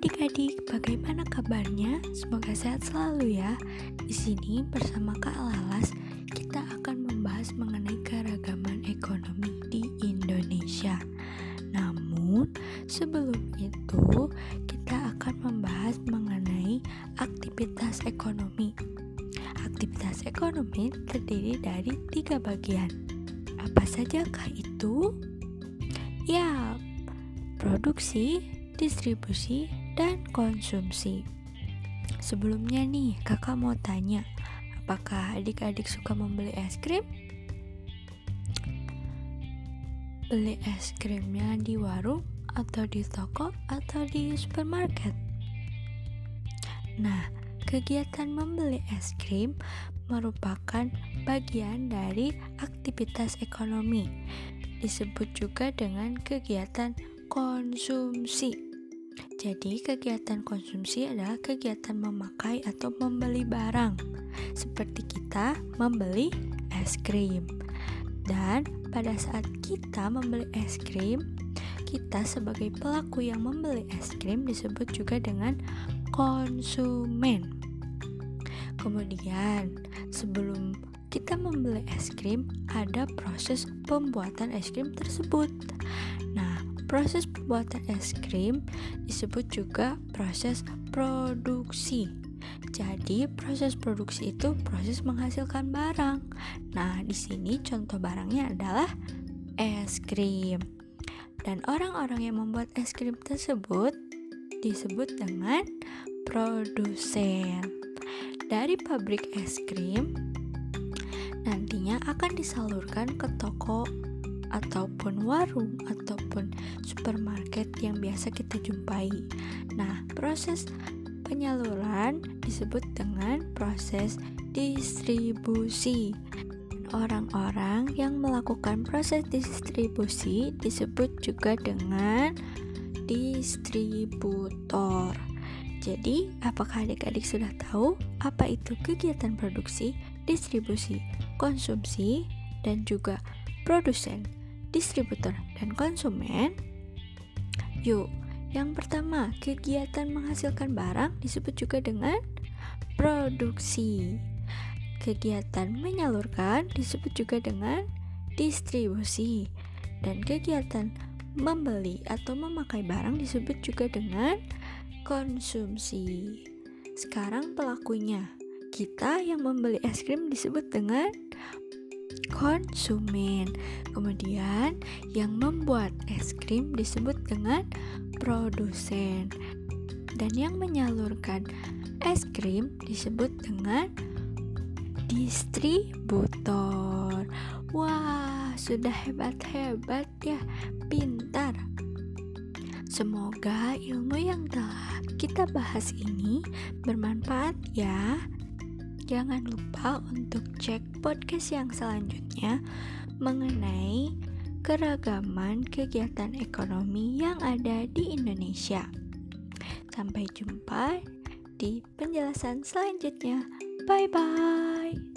adik-adik, bagaimana kabarnya? Semoga sehat selalu ya. Di sini bersama Kak Lalas, kita akan membahas mengenai keragaman ekonomi di Indonesia. Namun, sebelum itu, kita akan membahas mengenai aktivitas ekonomi. Aktivitas ekonomi terdiri dari tiga bagian. Apa sajakah itu? Ya, produksi, distribusi, dan konsumsi. Sebelumnya nih, kakak mau tanya, apakah adik-adik suka membeli es krim? Beli es krimnya di warung atau di toko atau di supermarket? Nah, kegiatan membeli es krim merupakan bagian dari aktivitas ekonomi. Disebut juga dengan kegiatan konsumsi. Jadi, kegiatan konsumsi adalah kegiatan memakai atau membeli barang, seperti kita membeli es krim. Dan pada saat kita membeli es krim, kita sebagai pelaku yang membeli es krim disebut juga dengan konsumen. Kemudian, sebelum kita membeli es krim, ada proses pembuatan es krim tersebut. Proses pembuatan es krim disebut juga proses produksi. Jadi, proses produksi itu proses menghasilkan barang. Nah, di sini contoh barangnya adalah es krim. Dan orang-orang yang membuat es krim tersebut disebut dengan produsen. Dari pabrik es krim nantinya akan disalurkan ke toko ataupun warung ataupun supermarket yang biasa kita jumpai. Nah, proses penyaluran disebut dengan proses distribusi. Orang-orang yang melakukan proses distribusi disebut juga dengan distributor. Jadi, apakah adik-adik sudah tahu apa itu kegiatan produksi, distribusi, konsumsi, dan juga produsen? Distributor, dan konsumen? Yuk, yang pertama, kegiatan menghasilkan barang disebut juga dengan produksi. Kegiatan menyalurkan disebut juga dengan distribusi. Dan kegiatan membeli atau memakai barang disebut juga dengan konsumsi. Sekarang pelakunya, kita yang membeli es krim disebut dengan konsumen. Kemudian yang membuat es krim disebut dengan produsen. Dan yang menyalurkan es krim disebut dengan distributor. Wah, sudah hebat-hebat ya, pintar. Semoga ilmu yang telah kita bahas ini bermanfaat ya. Jangan lupa untuk cek podcast yang selanjutnya mengenai keragaman kegiatan ekonomi yang ada di Indonesia. Sampai jumpa di penjelasan selanjutnya. Bye bye.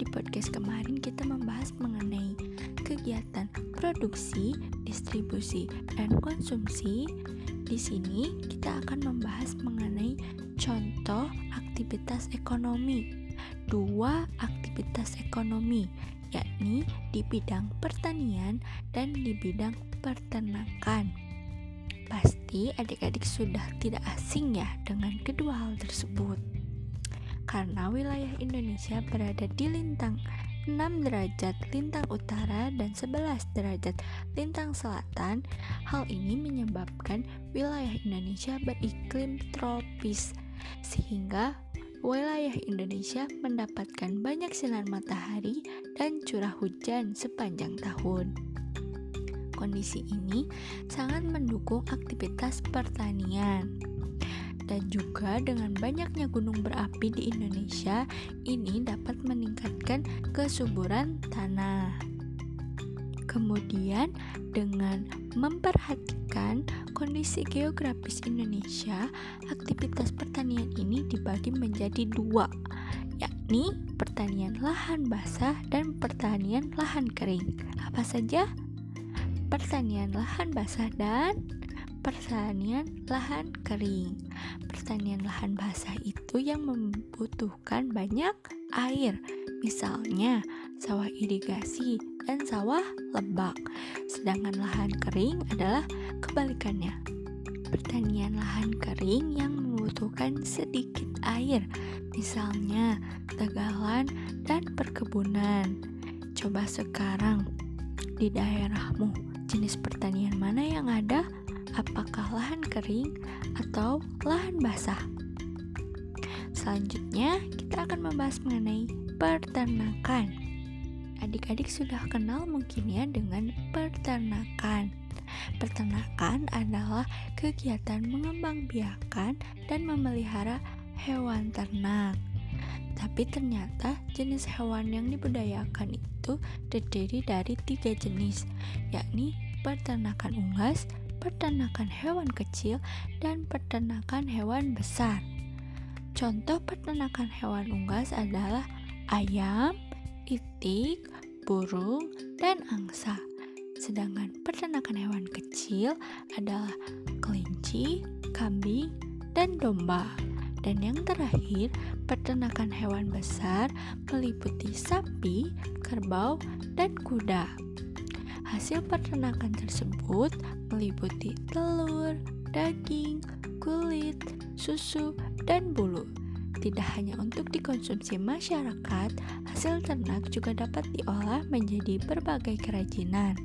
Di podcast kemarin kita membahas mengenai kegiatan produksi, distribusi, dan konsumsi, di sini kita akan membahas mengenai contoh aktivitas ekonomi. Dua aktivitas ekonomi yakni di bidang pertanian dan di bidang peternakan. Pasti adik-adik sudah tidak asing ya dengan kedua hal tersebut. Karena wilayah Indonesia berada di lintang 6 derajat lintang utara dan 11 derajat lintang selatan, hal ini menyebabkan wilayah Indonesia beriklim tropis sehingga wilayah Indonesia mendapatkan banyak sinar matahari dan curah hujan sepanjang tahun. Kondisi ini sangat mendukung aktivitas pertanian dan juga juga dengan banyaknya gunung berapi di Indonesia, ini dapat meningkatkan kesuburan tanah. Kemudian, dengan memperhatikan kondisi geografis Indonesia, aktivitas pertanian ini dibagi menjadi dua, yakni pertanian lahan basah dan pertanian lahan kering. Apa saja? Pertanian lahan basah dan pertanian lahan kering. Pertanian lahan basah itu yang membutuhkan banyak air, misalnya sawah irigasi dan sawah lebak. Sedangkan lahan kering adalah kebalikannya. Pertanian lahan kering yang membutuhkan sedikit air, misalnya tegalan dan perkebunan. Coba sekarang di daerahmu jenis pertanian mana yang ada? Apakah lahan kering atau lahan basah. Selanjutnya, kita akan membahas mengenai peternakan. Adik-adik sudah kenal mungkin ya dengan peternakan. Peternakan adalah kegiatan mengembangbiakan dan memelihara hewan ternak. Tapi ternyata jenis hewan yang dibudayakan itu terdiri dari tiga jenis, yakni peternakan unggas, peternakan hewan kecil, dan peternakan hewan besar. Contoh peternakan hewan unggas adalah ayam, itik, burung, dan angsa. Sedangkan peternakan hewan kecil adalah kelinci, kambing, dan domba. Dan yang terakhir, peternakan hewan besar meliputi sapi, kerbau, dan kuda. Hasil peternakan tersebut meliputi telur, daging, kulit, susu, dan bulu. Tidak hanya untuk dikonsumsi masyarakat, hasil ternak juga dapat diolah menjadi berbagai kerajinan.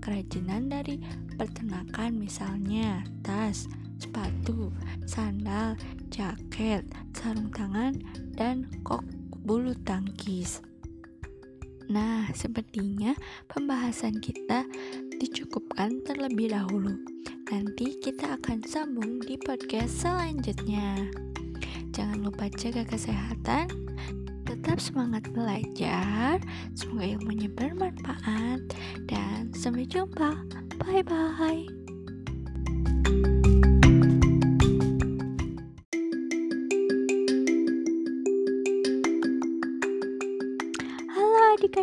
Kerajinan dari peternakan misalnya tas, sepatu, sandal, jaket, sarung tangan, dan kok bulu tangkis. Nah, sepertinya pembahasan kita dicukupkan terlebih dahulu. Nanti kita akan sambung di podcast selanjutnya. Jangan lupa jaga kesehatan, tetap semangat belajar, semoga ilmunya bermanfaat, dan sampai jumpa. Bye-bye.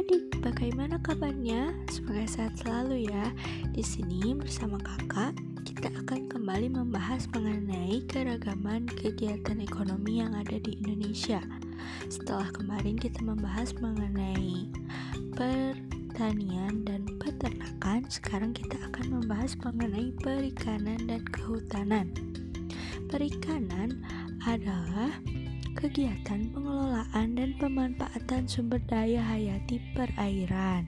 Adik-adik, bagaimana kabarnya? Semoga sehat selalu ya. Di sini bersama kakak, kita akan kembali membahas mengenai keragaman kegiatan ekonomi yang ada di Indonesia. Setelah kemarin kita membahas mengenai pertanian dan peternakan, sekarang kita akan membahas mengenai perikanan dan kehutanan. Perikanan adalah kegiatan pengelolaan dan pemanfaatan sumber daya hayati perairan.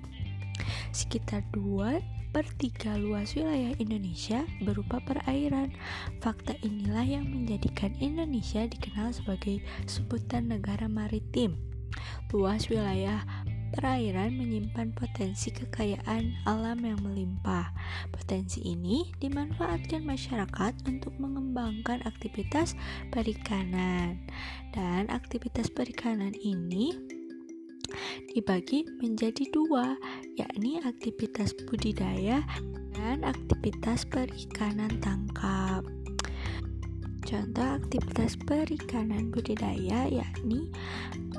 Sekitar 2 per 3 luas wilayah Indonesia berupa perairan. Fakta inilah yang menjadikan Indonesia dikenal sebagai sebutan negara maritim. Luas wilayah perairan menyimpan potensi kekayaan alam yang melimpah. Potensi ini dimanfaatkan masyarakat untuk mengembangkan aktivitas perikanan. Dan aktivitas perikanan ini dibagi menjadi dua, yakni aktivitas budidaya dan aktivitas perikanan tangkap. Contoh aktivitas perikanan budidaya yakni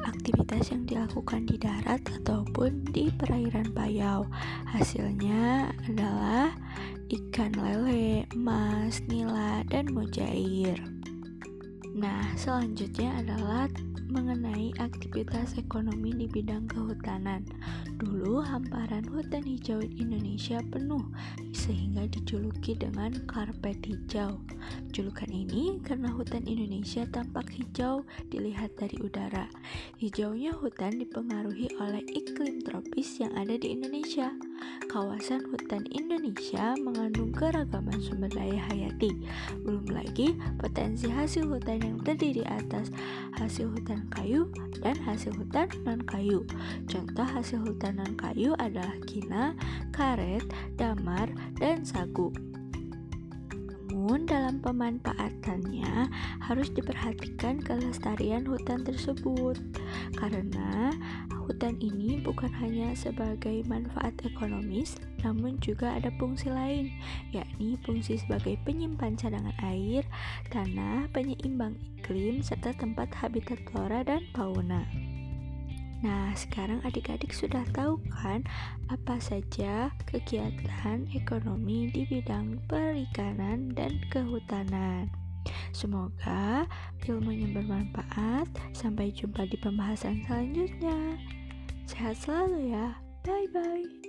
aktivitas yang dilakukan di darat ataupun di perairan payau. Hasilnya adalah ikan lele, emas, nila, dan mujair. Nah, selanjutnya adalah mengenai aktivitas ekonomi di bidang kehutanan. Dulu hamparan hutan hijau Indonesia penuh sehingga dijuluki dengan karpet hijau. Julukan ini karena hutan Indonesia tampak hijau dilihat dari udara. Hijaunya hutan dipengaruhi oleh iklim tropis yang ada di Indonesia. Kawasan hutan Indonesia mengandung keragaman sumber daya hayati. Belum lagi potensi hasil hutan yang terdiri atas hasil hutan kayu dan hasil hutan non kayu. Contoh hasil hutan non kayu adalah kina, karet, damar, dan sagu. Namun dalam pemanfaatannya harus diperhatikan kelestarian hutan tersebut karena hutan ini bukan hanya sebagai manfaat ekonomis namun juga ada fungsi lain yakni fungsi sebagai penyimpan cadangan air, tanah, penyeimbang iklim serta tempat habitat flora dan fauna. Nah, sekarang adik-adik sudah tahu kan apa saja kegiatan ekonomi di bidang perikanan dan kehutanan. Semoga ilmunya bermanfaat. Sampai jumpa di pembahasan selanjutnya. Sehat selalu ya. Bye bye.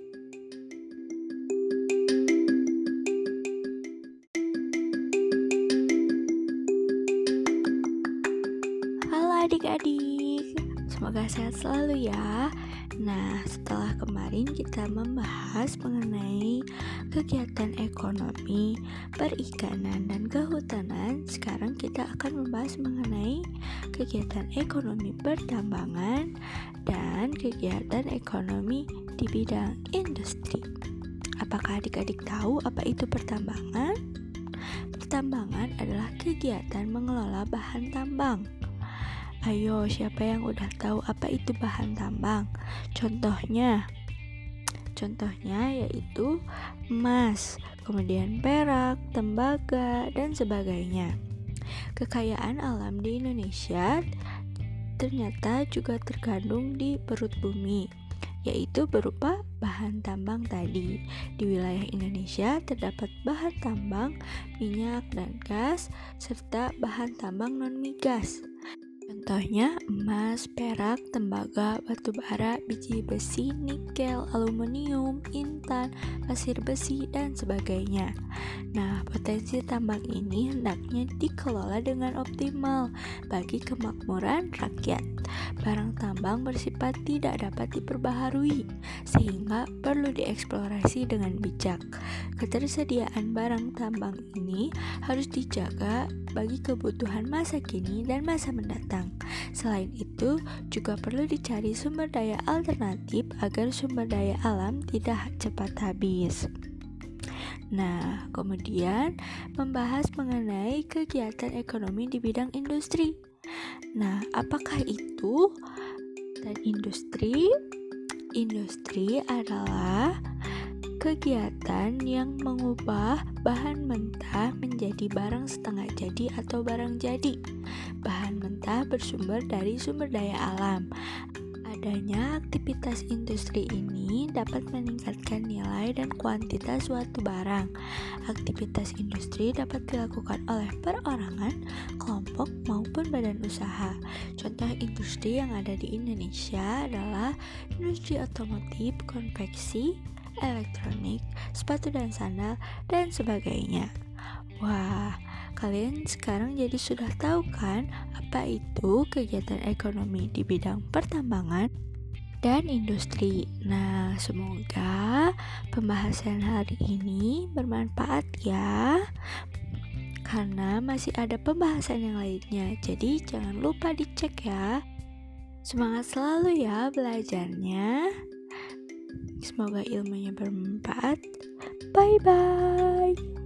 Adik-adik. Semoga sehat selalu ya. Nah, setelah kemarin kita membahas mengenai kegiatan ekonomi, perikanan, dan kehutanan, sekarang kita akan membahas mengenai kegiatan ekonomi pertambangan dan kegiatan ekonomi di bidang industri. Apakah adik-adik tahu apa itu pertambangan? Pertambangan adalah kegiatan mengelola bahan tambang Ayo, siapa yang udah tahu apa itu bahan tambang? Contohnya, contohnya yaitu emas, kemudian perak, tembaga, dan sebagainya. Kekayaan alam di Indonesia ternyata juga terkandung di perut bumi, yaitu berupa bahan tambang tadi. Di wilayah Indonesia terdapat bahan tambang, minyak dan gas, serta bahan tambang non-migas. Contohnya emas, perak, tembaga, batu bara, biji besi, nikel, aluminium, intan, pasir besi, dan sebagainya. Nah, potensi tambang ini hendaknya dikelola dengan optimal bagi kemakmuran rakyat. Barang tambang bersifat tidak dapat diperbaharui, sehingga perlu dieksplorasi dengan bijak. Ketersediaan barang tambang ini harus dijaga bagi kebutuhan masa kini dan masa mendatang. Selain itu, juga perlu dicari sumber daya alternatif agar sumber daya alam tidak cepat habis. Nah, kemudian membahas mengenai kegiatan ekonomi di bidang industri. Nah, apakah itu? Dan industri, industri adalah kegiatan yang mengubah bahan mentah menjadi barang setengah jadi atau barang jadi. Bahan mentah bersumber dari sumber daya alam. Adanya aktivitas industri ini dapat meningkatkan nilai dan kuantitas suatu barang. Aktivitas industri dapat dilakukan oleh perorangan, kelompok, maupun badan usaha. Contoh industri yang ada di Indonesia adalah industri otomotif, konveksi, elektronik, sepatu dan sandal, dan sebagainya. Wah, kalian sekarang jadi sudah tahu kan apa itu kegiatan ekonomi di bidang pertambangan dan industri. Nah, semoga pembahasan hari ini bermanfaat ya. Karena masih ada pembahasan yang lainnya, jadi jangan lupa dicek ya. Semangat selalu ya belajarnya. Semoga ilmunya bermanfaat. Bye bye.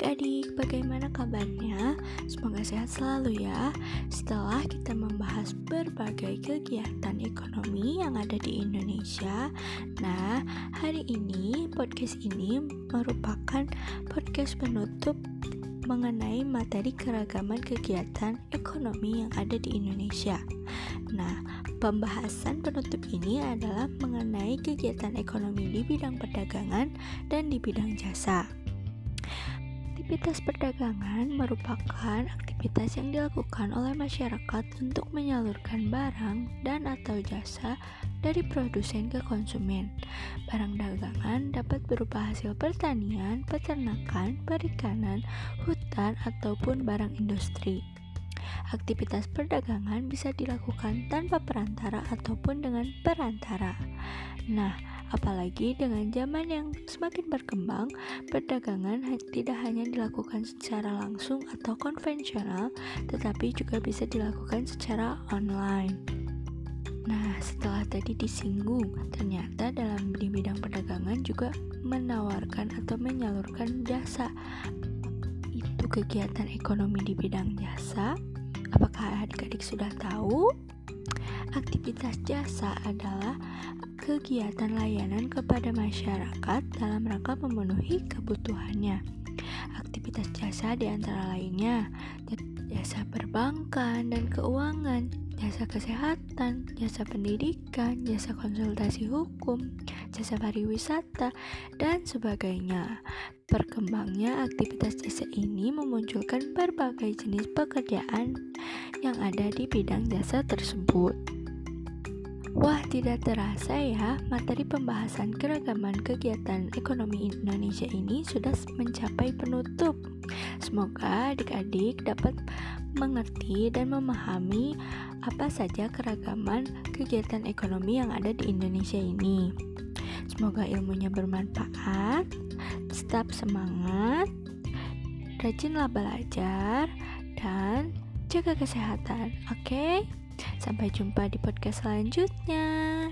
Adik-adik, bagaimana kabarnya? Semoga sehat selalu ya. Setelah kita membahas berbagai kegiatan ekonomi yang ada di Indonesia, nah, hari ini podcast ini merupakan podcast penutup mengenai materi keragaman kegiatan ekonomi yang ada di Indonesia. Nah, pembahasan penutup ini adalah mengenai kegiatan ekonomi di bidang perdagangan dan di bidang jasa. Aktivitas perdagangan merupakan aktivitas yang dilakukan oleh masyarakat untuk menyalurkan barang dan atau jasa dari produsen ke konsumen. Barang dagangan dapat berupa hasil pertanian, peternakan, perikanan, hutan, ataupun barang industri. Aktivitas perdagangan bisa dilakukan tanpa perantara ataupun dengan perantara. Nah, Apalagi dengan zaman yang semakin berkembang, perdagangan tidak hanya dilakukan secara langsung atau konvensional, tetapi juga bisa dilakukan secara online. Nah, setelah tadi disinggung, ternyata dalam di bidang perdagangan juga menawarkan atau menyalurkan jasa. Itu kegiatan ekonomi di bidang jasa. Apakah adik-adik sudah tahu? Aktivitas jasa adalah kegiatan layanan kepada masyarakat dalam rangka memenuhi kebutuhannya. Aktivitas jasa di antara lainnya jasa perbankan dan keuangan, jasa kesehatan, jasa pendidikan, jasa konsultasi hukum, jasa pariwisata, dan sebagainya. Perkembangnya aktivitas jasa ini memunculkan berbagai jenis pekerjaan yang ada di bidang jasa tersebut. Wah, tidak terasa ya, materi pembahasan keragaman kegiatan ekonomi Indonesia ini sudah mencapai penutup. Semoga adik-adik dapat mengerti dan memahami apa saja keragaman kegiatan ekonomi yang ada di Indonesia ini. Semoga ilmunya bermanfaat, tetap semangat, rajinlah belajar, dan jaga kesehatan. Oke, sampai jumpa di podcast selanjutnya.